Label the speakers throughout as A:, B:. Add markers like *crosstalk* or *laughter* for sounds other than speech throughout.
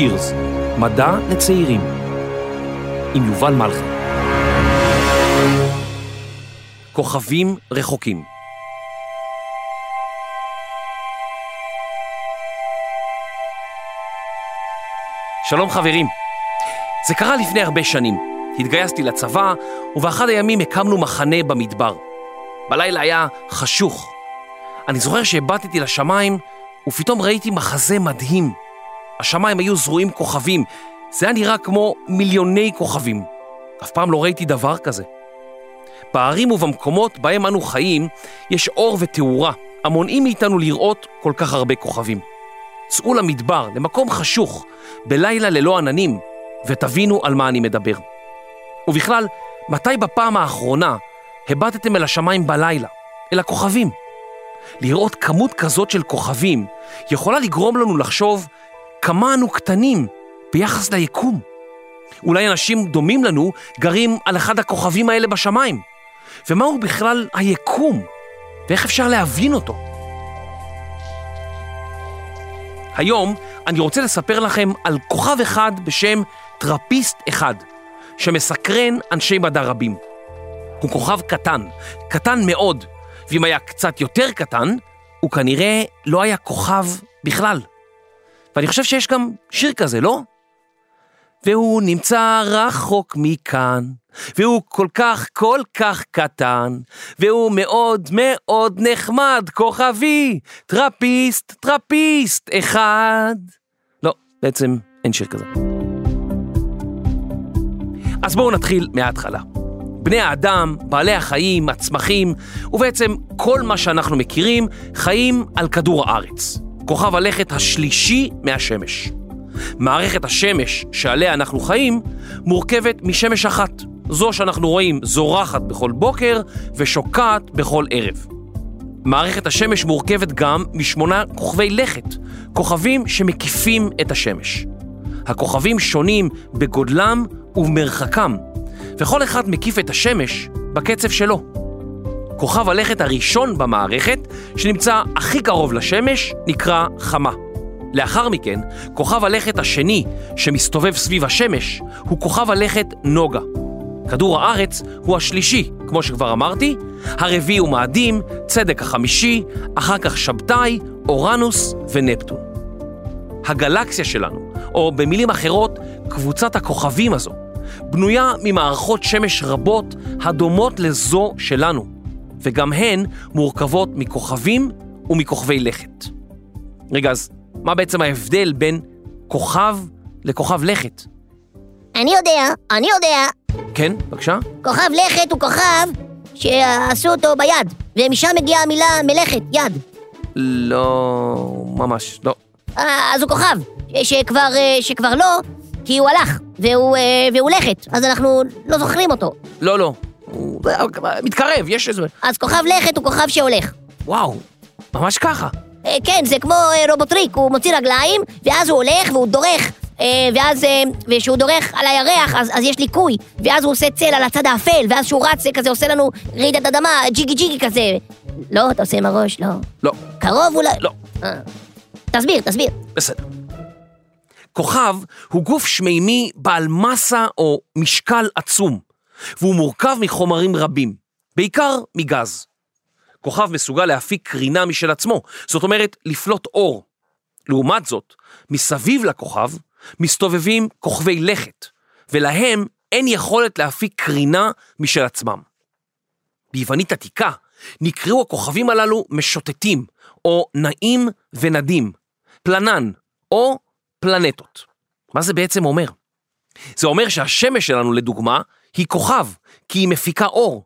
A: Frontiers, מדע לצעירים, עם יובל מלכי. כוכבים רחוקים. שלום חברים, זה קרה לפני הרבה שנים. התגייסתי לצבא, ובאחד הימים הקמנו מחנה במדבר. בלילה היה חשוך. אני זוכר שהבטתי לשמיים, ופתאום ראיתי מחזה מדהים. השמיים היו זרועים כוכבים, זה היה נראה כמו מיליוני כוכבים. אף פעם לא ראיתי דבר כזה. בערים ובמקומות בהם אנו חיים, יש אור ותאורה, המונעים מאיתנו לראות כל כך הרבה כוכבים. צאו למדבר, למקום חשוך, בלילה ללא עננים, ותבינו על מה אני מדבר. ובכלל, מתי בפעם האחרונה הבטתם אל השמיים בלילה, אל הכוכבים? לראות כמות כזאת של כוכבים יכולה לגרום לנו לחשוב כמה אנו קטנים ביחס ליקום. אולי אנשים דומים לנו גרים על אחד הכוכבים האלה בשמיים. ומהו בכלל היקום? ואיך אפשר להבין אותו? היום אני רוצה לספר לכם על כוכב אחד בשם טרפיסט אחד, שמסקרן אנשי מדע רבים. הוא כוכב קטן, קטן מאוד, ואם היה קצת יותר קטן, הוא כנראה לא היה כוכב בכלל. ואני חושב שיש גם שיר כזה, לא? והוא נמצא רחוק מכאן, והוא כל כך כל כך קטן, והוא מאוד מאוד נחמד, כוכבי, טרפיסט, טרפיסט אחד. לא, בעצם אין שיר כזה. אז בואו נתחיל מההתחלה. בני האדם, בעלי החיים, הצמחים, ובעצם כל מה שאנחנו מכירים, חיים על כדור הארץ. כוכב הלכת השלישי מהשמש. מערכת השמש שעליה אנחנו חיים מורכבת משמש אחת, זו שאנחנו רואים זורחת בכל בוקר ושוקעת בכל ערב. מערכת השמש מורכבת גם משמונה כוכבי לכת, כוכבים שמקיפים את השמש. הכוכבים שונים בגודלם ובמרחקם, וכל אחד מקיף את השמש בקצב שלו. כוכב הלכת הראשון במערכת, שנמצא הכי קרוב לשמש, נקרא חמה. לאחר מכן, כוכב הלכת השני, שמסתובב סביב השמש, הוא כוכב הלכת נוגה. כדור הארץ הוא השלישי, כמו שכבר אמרתי, הרביעי הוא מאדים, צדק החמישי, אחר כך שבתאי, אורנוס ונפטון. הגלקסיה שלנו, או במילים אחרות, קבוצת הכוכבים הזו, בנויה ממערכות שמש רבות הדומות לזו שלנו, וגם הן מורכבות מכוכבים ומכוכבי לכת. רגע, אז מה בעצם ההבדל בין כוכב לכוכב לכת?
B: אני יודע, אני יודע.
A: כן, בבקשה?
B: כוכב לכת הוא כוכב שעשו אותו ביד, ומשם מגיעה המילה מלאכת, יד.
A: לא... ממש, לא.
B: אה, אז הוא כוכב, שכבר, אה, שכבר לא, כי הוא הלך, והוא, אה, והוא לכת, אז אנחנו לא זוכרים אותו.
A: לא, לא. הוא מתקרב, יש איזה...
B: אז כוכב לכת הוא כוכב שהולך.
A: וואו, ממש ככה.
B: אה, כן, זה כמו אה, רובוטריק, הוא מוציא רגליים, ואז הוא הולך והוא דורך. אה, ואז, וכשהוא דורך על הירח, אז, אז יש ליקוי, ואז הוא עושה צל על הצד האפל, ואז כשהוא רץ זה כזה עושה לנו רעידת אדמה, ג'יגי ג'יגי כזה. לא, אתה עושה עם הראש, לא.
A: לא,
B: קרוב אולי?
A: לא.
B: אה. תסביר, תסביר.
A: בסדר. כוכב הוא גוף שמימי בעל מסה או משקל עצום, והוא מורכב מחומרים רבים, בעיקר מגז. כוכב מסוגל להפיק קרינה משל עצמו, זאת אומרת, לפלוט אור. לעומת זאת, מסביב לכוכב מסתובבים כוכבי לכת, ולהם אין יכולת להפיק קרינה משל עצמם. ביוונית עתיקה נקראו הכוכבים הללו משוטטים, או נעים ונדים, פלנן, או פלנטות. מה זה בעצם אומר? זה אומר שהשמש שלנו, לדוגמה, היא כוכב, כי היא מפיקה אור.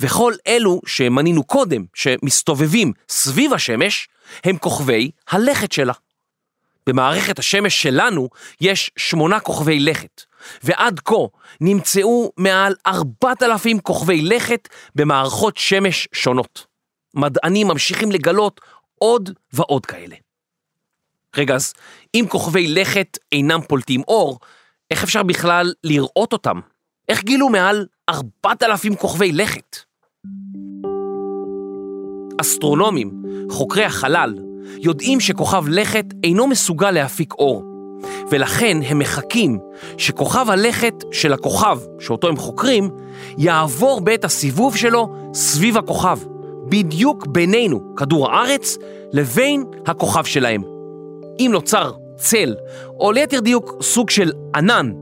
A: וכל אלו שמנינו קודם, שמסתובבים סביב השמש, הם כוכבי הלכת שלה. במערכת השמש שלנו יש שמונה כוכבי לכת, ועד כה נמצאו מעל ארבעת אלפים כוכבי לכת במערכות שמש שונות. מדענים ממשיכים לגלות עוד ועוד כאלה. רגע, אז אם כוכבי לכת אינם פולטים אור, איך אפשר בכלל לראות אותם? איך גילו מעל ארבעת אלפים כוכבי לכת? אסטרונומים, חוקרי החלל, יודעים שכוכב לכת אינו מסוגל להפיק אור, ולכן הם מחכים שכוכב הלכת של הכוכב, שאותו הם חוקרים, יעבור בעת הסיבוב שלו סביב הכוכב, בדיוק בינינו, כדור הארץ, לבין הכוכב שלהם. אם נוצר צל, או ליתר דיוק סוג של ענן,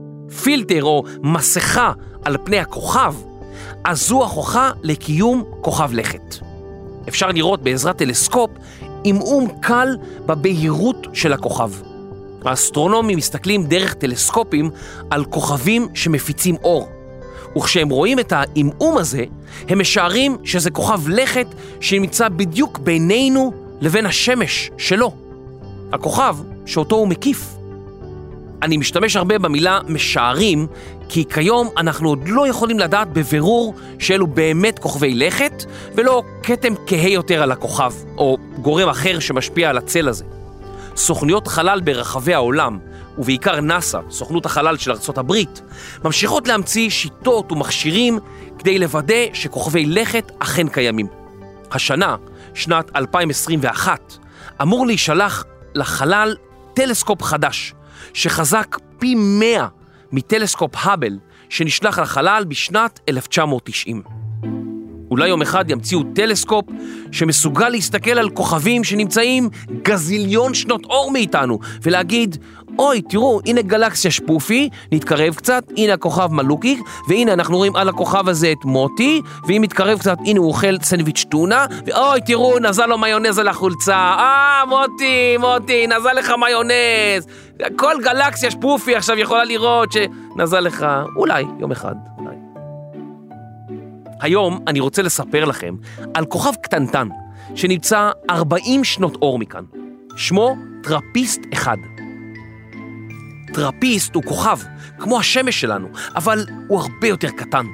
A: פילטר או מסכה על פני הכוכב, אז זו ההוכחה לקיום כוכב לכת. אפשר לראות בעזרת טלסקופ עמעום קל בבהירות של הכוכב. האסטרונומים מסתכלים דרך טלסקופים על כוכבים שמפיצים אור. וכשהם רואים את העמעום הזה, הם משערים שזה כוכב לכת שנמצא בדיוק בינינו לבין השמש שלו. הכוכב שאותו הוא מקיף. אני משתמש הרבה במילה משערים, כי כיום אנחנו עוד לא יכולים לדעת בבירור שאלו באמת כוכבי לכת, ולא כתם כהה יותר על הכוכב, או גורם אחר שמשפיע על הצל הזה. סוכנויות חלל ברחבי העולם, ובעיקר נאס"א, סוכנות החלל של ארה"ב, ממשיכות להמציא שיטות ומכשירים כדי לוודא שכוכבי לכת אכן קיימים. השנה, שנת 2021, אמור להישלח לחלל טלסקופ חדש, שחזק פי 100 מטלסקופ האבל שנשלח לחלל בשנת 1990. אולי יום אחד ימציאו טלסקופ שמסוגל להסתכל על כוכבים שנמצאים גזיליון שנות אור מאיתנו ולהגיד, אוי, תראו, הנה גלקסיה שפופי, נתקרב קצת, הנה הכוכב מלוקי, והנה אנחנו רואים על הכוכב הזה את מוטי, ואם נתקרב קצת, הנה הוא אוכל סנדוויץ' טונה, ואוי, תראו, נזל לו מיונז על החולצה, אה, מוטי, מוטי, נזל לך מיונז. כל גלקסיה שפופי עכשיו יכולה לראות שנזל לך, אולי, יום אחד, אולי. היום אני רוצה לספר לכם על כוכב קטנטן שנמצא 40 שנות אור מכאן. שמו טרפיסט אחד. טרפיסט הוא כוכב, כמו השמש שלנו, אבל הוא הרבה יותר קטן.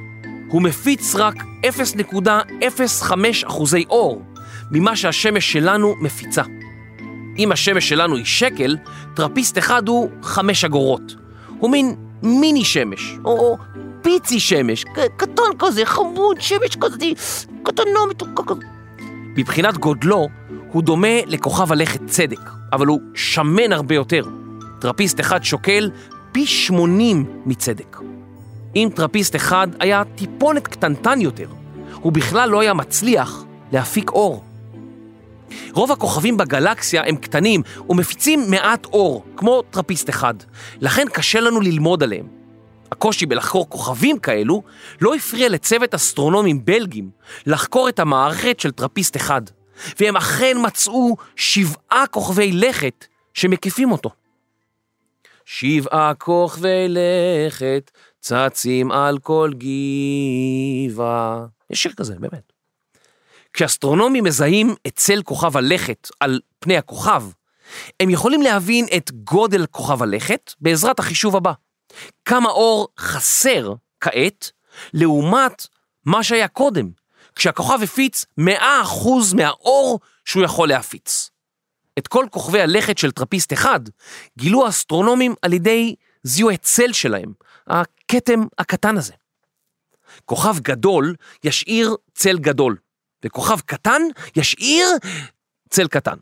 A: הוא מפיץ רק 0.05 אחוזי אור ממה שהשמש שלנו מפיצה. אם השמש שלנו היא שקל, טרפיסט אחד הוא 5 אגורות. הוא מין מיני שמש, או, פיצי שמש, קטן כזה, חמוד, שמש כזה, קטנה ומתוקה כזה. מבחינת גודלו, הוא דומה לכוכב הלכת צדק, אבל הוא שמן הרבה יותר. טרפיסט אחד שוקל פי 80 מצדק. אם טרפיסט אחד היה טיפונת קטנטן יותר, הוא בכלל לא היה מצליח להפיק אור. רוב הכוכבים בגלקסיה הם קטנים ומפיצים מעט אור, כמו טרפיסט אחד, לכן קשה לנו ללמוד עליהם. הקושי בלחקור כוכבים כאלו לא הפריע לצוות אסטרונומים בלגים לחקור את המערכת של טרפיסט אחד, והם אכן מצאו שבעה כוכבי לכת שמקיפים אותו. שבעה כוכבי לכת צצים על כל גבעה. יש שיר כזה, באמת. כשאסטרונומים מזהים את צל כוכב הלכת על פני הכוכב, הם יכולים להבין את גודל כוכב הלכת בעזרת החישוב הבא. כמה אור חסר כעת לעומת מה שהיה קודם, כשהכוכב הפיץ 100% מהאור שהוא יכול להפיץ. את כל כוכבי הלכת של טרפיסט אחד גילו האסטרונומים על ידי זיהוי הצל שלהם, הכתם הקטן הזה. כוכב גדול ישאיר צל גדול, וכוכב קטן ישאיר צל קטן.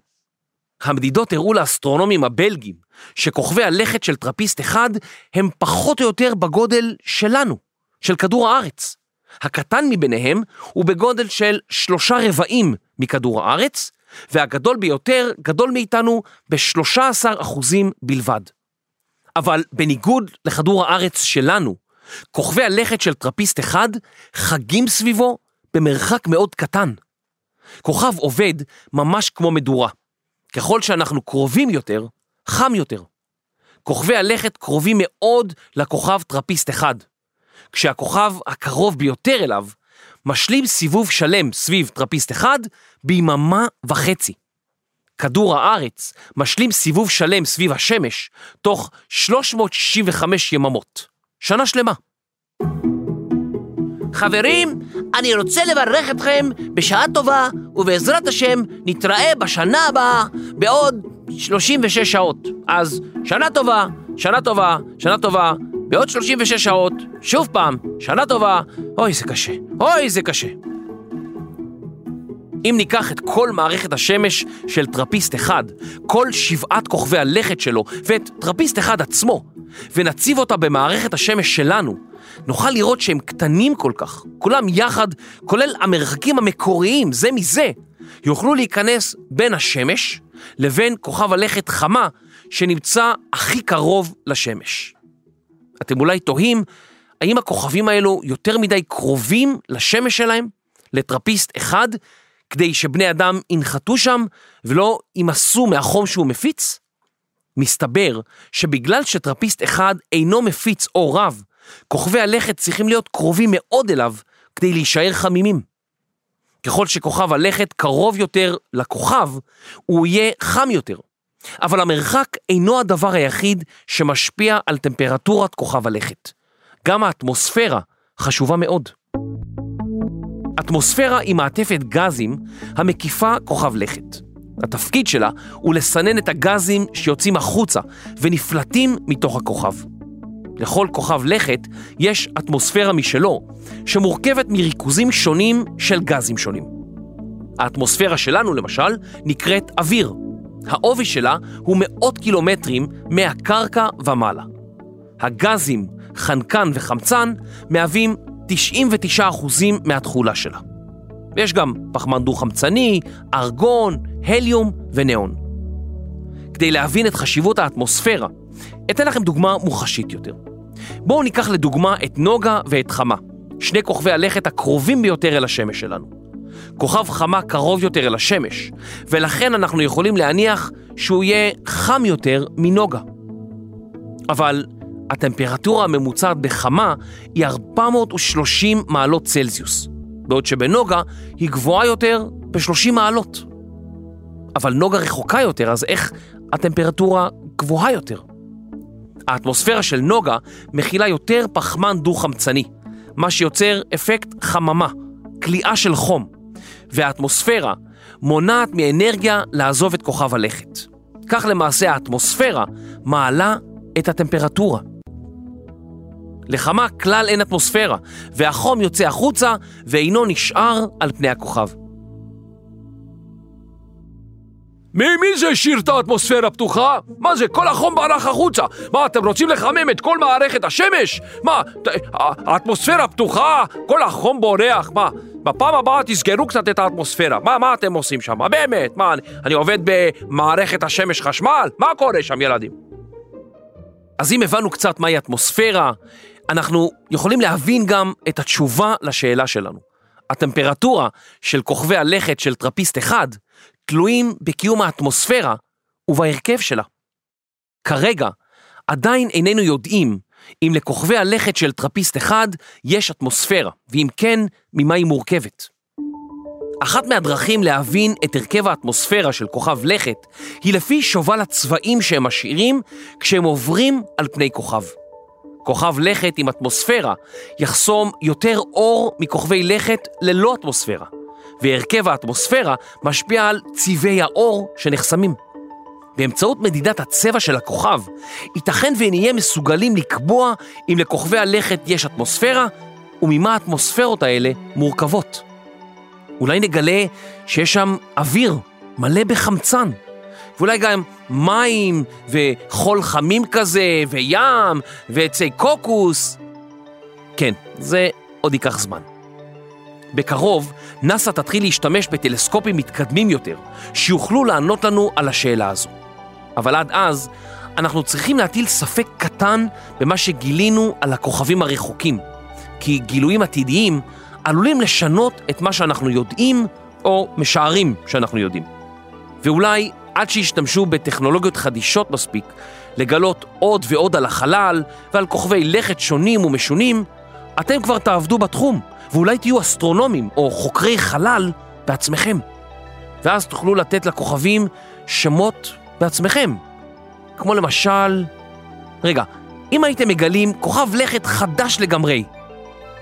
A: המדידות הראו לאסטרונומים הבלגים שכוכבי הלכת של טרפיסט אחד הם פחות או יותר בגודל שלנו, של כדור הארץ. הקטן מביניהם הוא בגודל של שלושה רבעים מכדור הארץ, והגדול ביותר גדול מאיתנו ב-13 אחוזים בלבד. אבל בניגוד לכדור הארץ שלנו, כוכבי הלכת של טרפיסט אחד חגים סביבו במרחק מאוד קטן. כוכב עובד ממש כמו מדורה. ככל שאנחנו קרובים יותר, חם יותר. כוכבי הלכת קרובים מאוד לכוכב טרפיסט אחד. כשהכוכב הקרוב ביותר אליו משלים סיבוב שלם סביב טרפיסט אחד ביממה וחצי. כדור הארץ משלים סיבוב שלם סביב השמש תוך 365 יממות. שנה שלמה. חברים, אני רוצה לברך אתכם בשעה טובה, ובעזרת השם נתראה בשנה הבאה בעוד 36 שעות. אז שנה טובה, שנה טובה, שנה טובה, בעוד 36 שעות, שוב פעם, שנה טובה, אוי זה קשה, אוי זה קשה. אם ניקח את כל מערכת השמש של טרפיסט אחד, כל שבעת כוכבי הלכת שלו ואת טרפיסט אחד עצמו, ונציב אותה במערכת השמש שלנו, נוכל לראות שהם קטנים כל כך, כולם יחד, כולל המרחקים המקוריים זה מזה, יוכלו להיכנס בין השמש לבין כוכב הלכת חמה שנמצא הכי קרוב לשמש. אתם אולי תוהים, האם הכוכבים האלו יותר מדי קרובים לשמש שלהם, לטרפיסט אחד, כדי שבני אדם ינחתו שם ולא יימסו מהחום שהוא מפיץ? מסתבר שבגלל שטרפיסט אחד אינו מפיץ אור רב, כוכבי הלכת צריכים להיות קרובים מאוד אליו כדי להישאר חמימים. ככל שכוכב הלכת קרוב יותר לכוכב, הוא יהיה חם יותר. אבל המרחק אינו הדבר היחיד שמשפיע על טמפרטורת כוכב הלכת. גם האטמוספירה חשובה מאוד. אטמוספירה היא מעטפת גזים המקיפה כוכב לכת. התפקיד שלה הוא לסנן את הגזים שיוצאים החוצה ונפלטים מתוך הכוכב. לכל כוכב לכת יש אטמוספירה משלו, שמורכבת מריכוזים שונים של גזים שונים. האטמוספירה שלנו, למשל, נקראת אוויר. העובי שלה הוא מאות קילומטרים מהקרקע ומעלה. הגזים, חנקן וחמצן מהווים 99% מהתכולה שלה. ויש גם פחמן דו-חמצני, ארגון, הליום וניאון. כדי להבין את חשיבות האטמוספירה, אתן לכם דוגמה מוחשית יותר. בואו ניקח לדוגמה את נוגה ואת חמה, שני כוכבי הלכת הקרובים ביותר אל השמש שלנו. כוכב חמה קרוב יותר אל השמש, ולכן אנחנו יכולים להניח שהוא יהיה חם יותר מנוגה. אבל הטמפרטורה הממוצעת בחמה היא 430 מעלות צלזיוס, בעוד שבנוגה היא גבוהה יותר ב-30 מעלות. אבל נוגה רחוקה יותר, אז איך הטמפרטורה גבוהה יותר? האטמוספירה של נוגה מכילה יותר פחמן דו-חמצני, מה שיוצר אפקט חממה, כליאה של חום, והאטמוספירה מונעת מאנרגיה לעזוב את כוכב הלכת. כך למעשה האטמוספירה מעלה את הטמפרטורה. לחמה כלל אין אטמוספירה, והחום יוצא החוצה ואינו נשאר על פני הכוכב.
C: מי, מי זה השאיר את האטמוספירה פתוחה? מה זה, כל החום ברח החוצה. מה, אתם רוצים לחמם את כל מערכת השמש? מה, האטמוספירה פתוחה, כל החום בורח, מה? בפעם הבאה תסגרו קצת את האטמוספירה. מה, מה אתם עושים שם? באמת, מה, אני, אני עובד במערכת השמש חשמל? מה קורה שם, ילדים?
A: אז אם הבנו קצת מהי אטמוספירה, אנחנו יכולים להבין גם את התשובה לשאלה שלנו. הטמפרטורה של כוכבי הלכת של טרפיסט אחד תלויים בקיום האטמוספירה ובהרכב שלה. כרגע, עדיין איננו יודעים אם לכוכבי הלכת של טרפיסט אחד יש אטמוספירה, ואם כן, ממה היא מורכבת. אחת מהדרכים להבין את הרכב האטמוספירה של כוכב לכת היא לפי שובל הצבעים שהם משאירים כשהם עוברים על פני כוכב. כוכב לכת עם אטמוספירה יחסום יותר אור מכוכבי לכת ללא אטמוספירה, והרכב האטמוספירה משפיע על צבעי האור שנחסמים. באמצעות מדידת הצבע של הכוכב, ייתכן ונהיה מסוגלים לקבוע אם לכוכבי הלכת יש אטמוספירה וממה האטמוספירות האלה מורכבות. אולי נגלה שיש שם אוויר מלא בחמצן, ואולי גם מים וחול חמים כזה, וים, ועצי קוקוס. כן, זה עוד ייקח זמן. בקרוב, נאס"א תתחיל להשתמש בטלסקופים מתקדמים יותר, שיוכלו לענות לנו על השאלה הזו. אבל עד אז, אנחנו צריכים להטיל ספק קטן במה שגילינו על הכוכבים הרחוקים, כי גילויים עתידיים עלולים לשנות את מה שאנחנו יודעים או משערים שאנחנו יודעים. ואולי עד שישתמשו בטכנולוגיות חדישות מספיק לגלות עוד ועוד על החלל ועל כוכבי לכת שונים ומשונים, אתם כבר תעבדו בתחום, ואולי תהיו אסטרונומים או חוקרי חלל בעצמכם. ואז תוכלו לתת לכוכבים שמות בעצמכם. כמו למשל... רגע, אם הייתם מגלים כוכב לכת חדש לגמרי,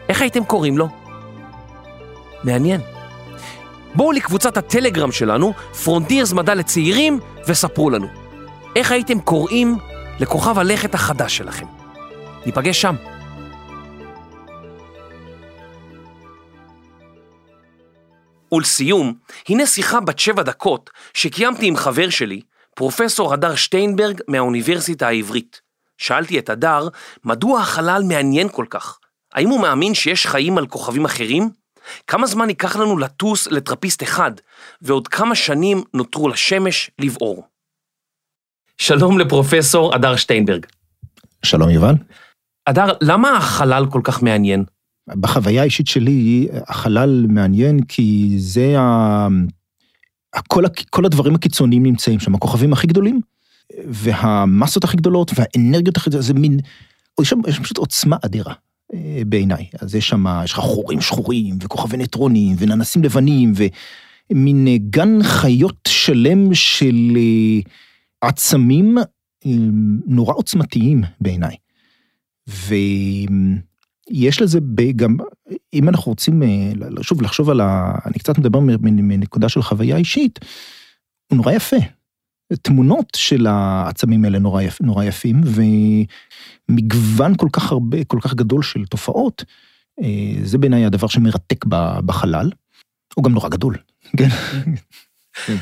A: איך הייתם קוראים לו? מעניין. בואו לקבוצת הטלגרם שלנו, פרונטירס מדע לצעירים, וספרו לנו. איך הייתם קוראים לכוכב הלכת החדש שלכם? ניפגש שם. ולסיום, הנה שיחה בת שבע דקות שקיימתי עם חבר שלי, פרופסור הדר שטיינברג מהאוניברסיטה העברית. שאלתי את הדר, מדוע החלל מעניין כל כך? האם הוא מאמין שיש חיים על כוכבים אחרים? כמה זמן ייקח לנו לטוס לטרפיסט אחד, ועוד כמה שנים נותרו לשמש לבעור? שלום לפרופסור הדר שטיינברג.
D: שלום יובל.
A: הדר, למה החלל כל כך מעניין?
D: בחוויה האישית שלי, החלל מעניין כי זה ה... כל, כל הדברים הקיצוניים נמצאים שם, הכוכבים הכי גדולים, והמסות הכי גדולות, והאנרגיות הכי גדולות, זה מין, יש שם, יש שם פשוט עוצמה אדירה אה, בעיניי. אז יש שם, יש לך חורים שחורים, וכוכבי נטרונים, וננסים לבנים, ומין אה, גן חיות שלם של אה, עצמים נורא עוצמתיים בעיניי. ויש לזה גם, אם אנחנו רוצים שוב לחשוב על ה... אני קצת מדבר מנקודה של חוויה אישית, הוא נורא יפה. תמונות של העצמים האלה נורא, יפ, נורא יפים, ומגוון כל כך הרבה, כל כך גדול של תופעות, אה, זה בעיניי הדבר שמרתק בחלל. הוא גם נורא גדול, *laughs* כן?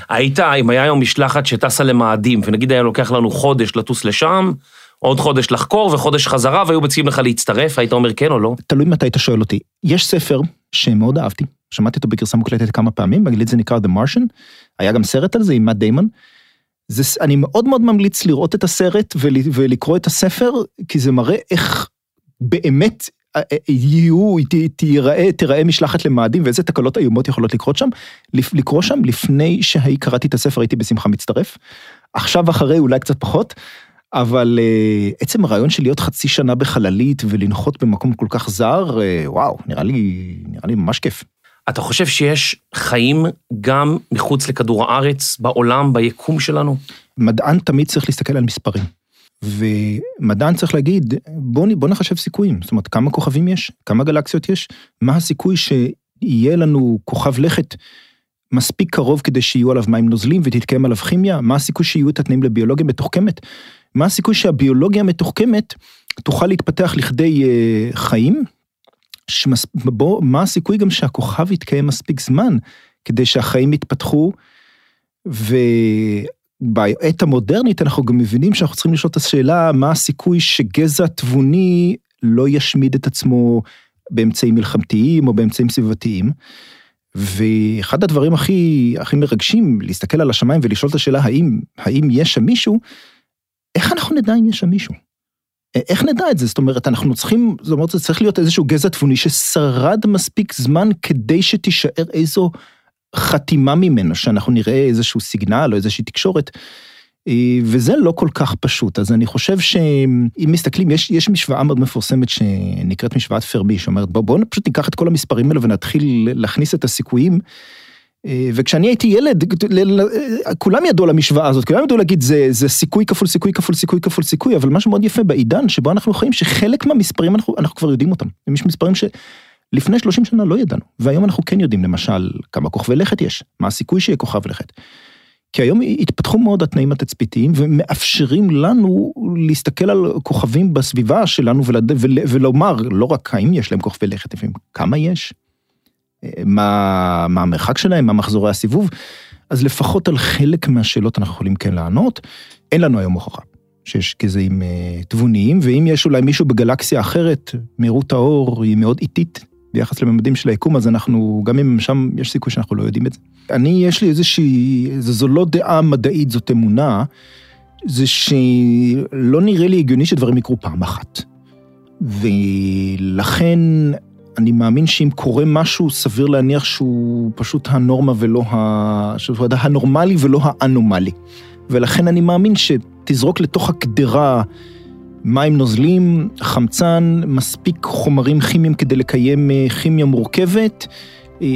A: היית, אם היה היום משלחת שטסה למאדים, ונגיד היה לוקח לנו חודש לטוס לשם, עוד חודש לחקור וחודש חזרה, והיו מציעים לך להצטרף, היית אומר כן או לא?
D: תלוי מתי אתה שואל אותי. יש ספר שמאוד אהבתי, שמעתי אותו בגרסה מוקלטת כמה פעמים, באנגלית זה נקרא The Martian, היה גם סרט על זה עם מאט דיימון. זה, אני מאוד מאוד ממליץ לראות את הסרט ול, ולקרוא את הספר, כי זה מראה איך באמת אה, אה, יהיו, תיראה, תיראה משלחת למאדים ואיזה תקלות איומות יכולות לקרות שם. לקרוא שם לפני שקראתי את הספר הייתי בשמחה מצטרף. עכשיו אחרי אולי קצת פחות, אבל uh, עצם הרעיון של להיות חצי שנה בחללית ולנחות במקום כל כך זר, uh, וואו, נראה לי, נראה לי ממש כיף.
A: אתה חושב שיש חיים גם מחוץ לכדור הארץ, בעולם, ביקום שלנו?
D: מדען תמיד צריך להסתכל על מספרים. ומדען צריך להגיד, בוא, בוא נחשב סיכויים, זאת אומרת, כמה כוכבים יש, כמה גלקסיות יש, מה הסיכוי שיהיה לנו כוכב לכת מספיק קרוב כדי שיהיו עליו מים נוזלים ותתקיים עליו כימיה, מה הסיכוי שיהיו את התנאים לביולוגיה מתוחכמת, מה הסיכוי שהביולוגיה המתוחכמת תוכל להתפתח לכדי uh, חיים, שמס... בוא, מה הסיכוי גם שהכוכב יתקיים מספיק זמן כדי שהחיים יתפתחו, ובעת המודרנית אנחנו גם מבינים שאנחנו צריכים לשאול את השאלה, מה הסיכוי שגזע תבוני לא ישמיד את עצמו באמצעים מלחמתיים או באמצעים סביבתיים. ואחד הדברים הכי, הכי מרגשים, להסתכל על השמיים ולשאול את השאלה האם, האם יש שם מישהו, איך אנחנו נדע אם יש שם מישהו? איך נדע את זה? זאת אומרת, אנחנו צריכים, זאת אומרת, זה צריך להיות איזשהו גזע תבוני ששרד מספיק זמן כדי שתישאר איזו חתימה ממנו, שאנחנו נראה איזשהו סיגנל או איזושהי תקשורת. אה, וזה לא כל כך פשוט, אז אני חושב שאם מסתכלים, יש, יש משוואה מאוד מפורסמת שנקראת משוואת פרבי, שאומרת בואו בוא פשוט ניקח את כל המספרים האלה ונתחיל להכניס את הסיכויים אה, וכשאני הייתי ילד, כולם ידעו על המשוואה הזאת, כולם ידעו להגיד זה, זה סיכוי כפול סיכוי כפול סיכוי כפול סיכוי, אבל משהו מאוד יפה בעידן שבו אנחנו חיים, שחלק מהמספרים אנחנו, אנחנו כבר יודעים אותם. יש מספרים שלפני 30 שנה לא ידענו, והיום אנחנו כן יודעים למשל כמה כוכבי לכת יש, מה הסיכוי שיהיה כוכב לכת. כי היום התפתחו מאוד התנאים התצפיתיים ומאפשרים לנו להסתכל על כוכבים בסביבה שלנו ולומר לא רק האם יש להם כוכבי לכת, לפעמים כמה יש. מה, מה המרחק שלהם, מה מחזורי הסיבוב, אז לפחות על חלק מהשאלות אנחנו יכולים כן לענות. אין לנו היום הוכחה שיש גזעים אה, תבוניים, ואם יש אולי מישהו בגלקסיה אחרת, מהירות האור היא מאוד איטית ביחס לממדים של היקום, אז אנחנו, גם אם שם יש סיכוי שאנחנו לא יודעים את זה. אני, יש לי איזושהי, זו לא דעה מדעית, זאת אמונה, זה שלא נראה לי הגיוני שדברים יקרו פעם אחת. ולכן אני מאמין שאם קורה משהו, סביר להניח שהוא פשוט הנורמה ולא ה... שהוא הנורמלי ולא האנומלי. ולכן אני מאמין שתזרוק לתוך הקדרה מים נוזלים, חמצן, מספיק חומרים כימיים כדי לקיים אה, כימיה מורכבת. אה,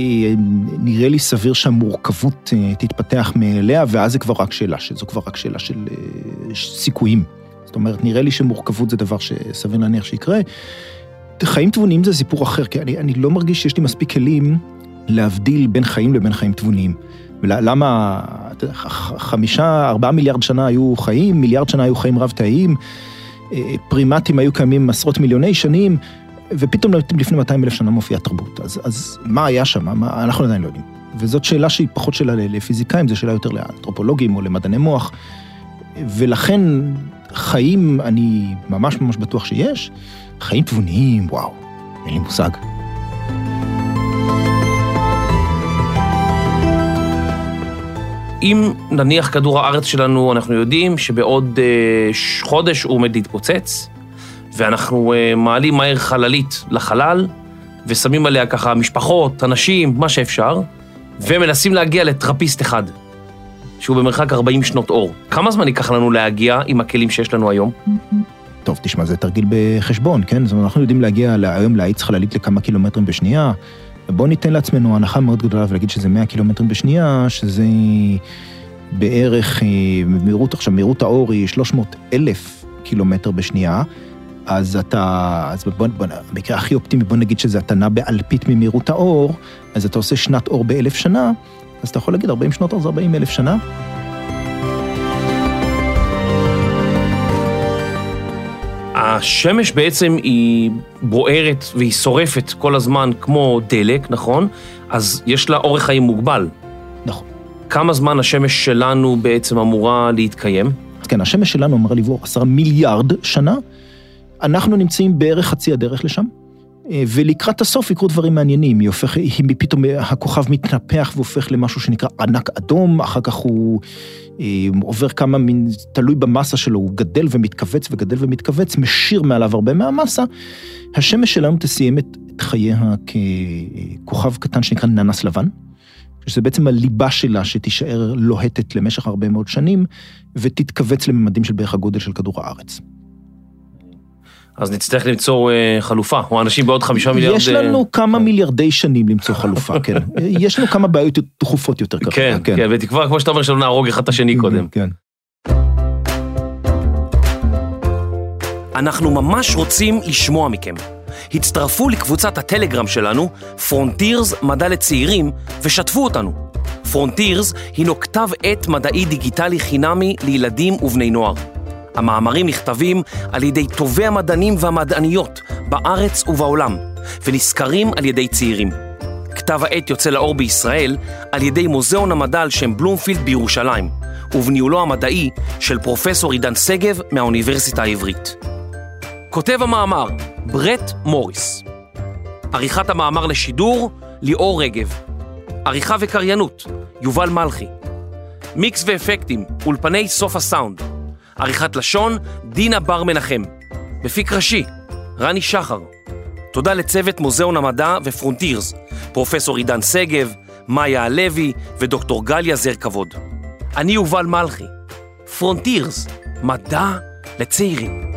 D: נראה לי סביר שהמורכבות אה, תתפתח מאליה, ואז זה כבר רק שאלה, שזו כבר רק שאלה של סיכויים. זאת אומרת, נראה לי שמורכבות זה דבר שסביר להניח שיקרה. חיים תבוניים זה סיפור אחר, כי אני, אני לא מרגיש שיש לי מספיק כלים להבדיל בין חיים לבין חיים תבוניים. ולמה חמישה, ארבעה מיליארד שנה היו חיים, מיליארד שנה היו חיים רב-תאיים, אה, פרימטים היו קיימים עשרות מיליוני שנים, ופתאום לפני 200 אלף שנה מופיעה תרבות. אז, אז מה היה שם? מה, אנחנו עדיין לא יודעים. וזאת שאלה שהיא פחות שאלה לפיזיקאים, זו שאלה יותר לאנתרופולוגים או למדעני מוח. ולכן חיים, אני ממש ממש בטוח שיש, חיים תבוניים, וואו, אין לי מושג.
A: אם נניח כדור הארץ שלנו, אנחנו יודעים שבעוד אה, חודש הוא עומד להתפוצץ, ואנחנו אה, מעלים מהר חללית לחלל, ושמים עליה ככה משפחות, אנשים, מה שאפשר, ומנסים להגיע לטרפיסט אחד, שהוא במרחק 40 שנות אור. כמה זמן ייקח לנו להגיע עם הכלים שיש לנו היום?
D: טוב, תשמע, זה תרגיל בחשבון, כן? זאת אומרת, אנחנו יודעים להגיע היום להאיץ חללית לכמה קילומטרים בשנייה. בואו ניתן לעצמנו הנחה מאוד גדולה ולהגיד שזה 100 קילומטרים בשנייה, שזה בערך, אה, מהירות, עכשיו, מהירות האור היא 300 אלף קילומטר בשנייה. אז אתה, אז בוא, בוא, במקרה הכי אופטימי, בוא נגיד שזה נע באלפית ממהירות האור, אז אתה עושה שנת אור באלף שנה, אז אתה יכול להגיד 40 שנות אור זה 40 אלף שנה.
A: השמש בעצם היא בוערת והיא שורפת כל הזמן כמו דלק, נכון? אז יש לה אורך חיים מוגבל.
D: נכון.
A: כמה זמן השמש שלנו בעצם אמורה להתקיים?
D: אז כן, השמש שלנו אמורה לברור עשרה מיליארד שנה. אנחנו נמצאים בערך חצי הדרך לשם, ולקראת הסוף יקרו דברים מעניינים. היא הופך, היא פתאום הכוכב מתנפח והופך למשהו שנקרא ענק אדום, אחר כך הוא אה, עובר כמה מין, תלוי במסה שלו, הוא גדל ומתכווץ וגדל ומתכווץ, משאיר מעליו הרבה מהמסה. השמש שלנו תסיים את, את חייה ככוכב קטן שנקרא ננס לבן. שזה בעצם הליבה שלה שתישאר לוהטת למשך הרבה מאוד שנים, ותתכווץ לממדים של בערך הגודל של כדור הארץ.
A: אז נצטרך למצוא אה, חלופה, או אנשים בעוד חמישה מיליארד...
D: יש לנו אה... כמה מיליארדי שנים למצוא חלופה, כן. *laughs* יש לנו כמה בעיות דחופות יותר ככה.
A: כן, כן, כן, בתקווה, כמו שאתה אומר, שלא נהרוג אחד את השני קודם.
D: כן.
A: אנחנו ממש רוצים לשמוע מכם. הצטרפו לקבוצת הטלגרם שלנו, פרונטירס מדע לצעירים, ושתפו אותנו. פרונטירס הינו כתב עת מדעי דיגיטלי חינמי לילדים ובני נוער. המאמרים נכתבים על ידי טובי המדענים והמדעניות בארץ ובעולם, ונזכרים על ידי צעירים. כתב העת יוצא לאור בישראל על ידי מוזיאון המדע על שם בלומפילד בירושלים, ובניהולו המדעי של פרופסור עידן שגב מהאוניברסיטה העברית. כותב המאמר, ברט מוריס. עריכת המאמר לשידור, ליאור רגב. עריכה וקריינות, יובל מלכי. מיקס ואפקטים, אולפני סוף הסאונד. עריכת לשון, דינה בר מנחם. מפיק ראשי, רני שחר. תודה לצוות מוזיאון המדע ופרונטירס, פרופסור עידן שגב, מאיה הלוי ודוקטור גליה זר כבוד. אני יובל מלכי. פרונטירס, מדע לצעירים.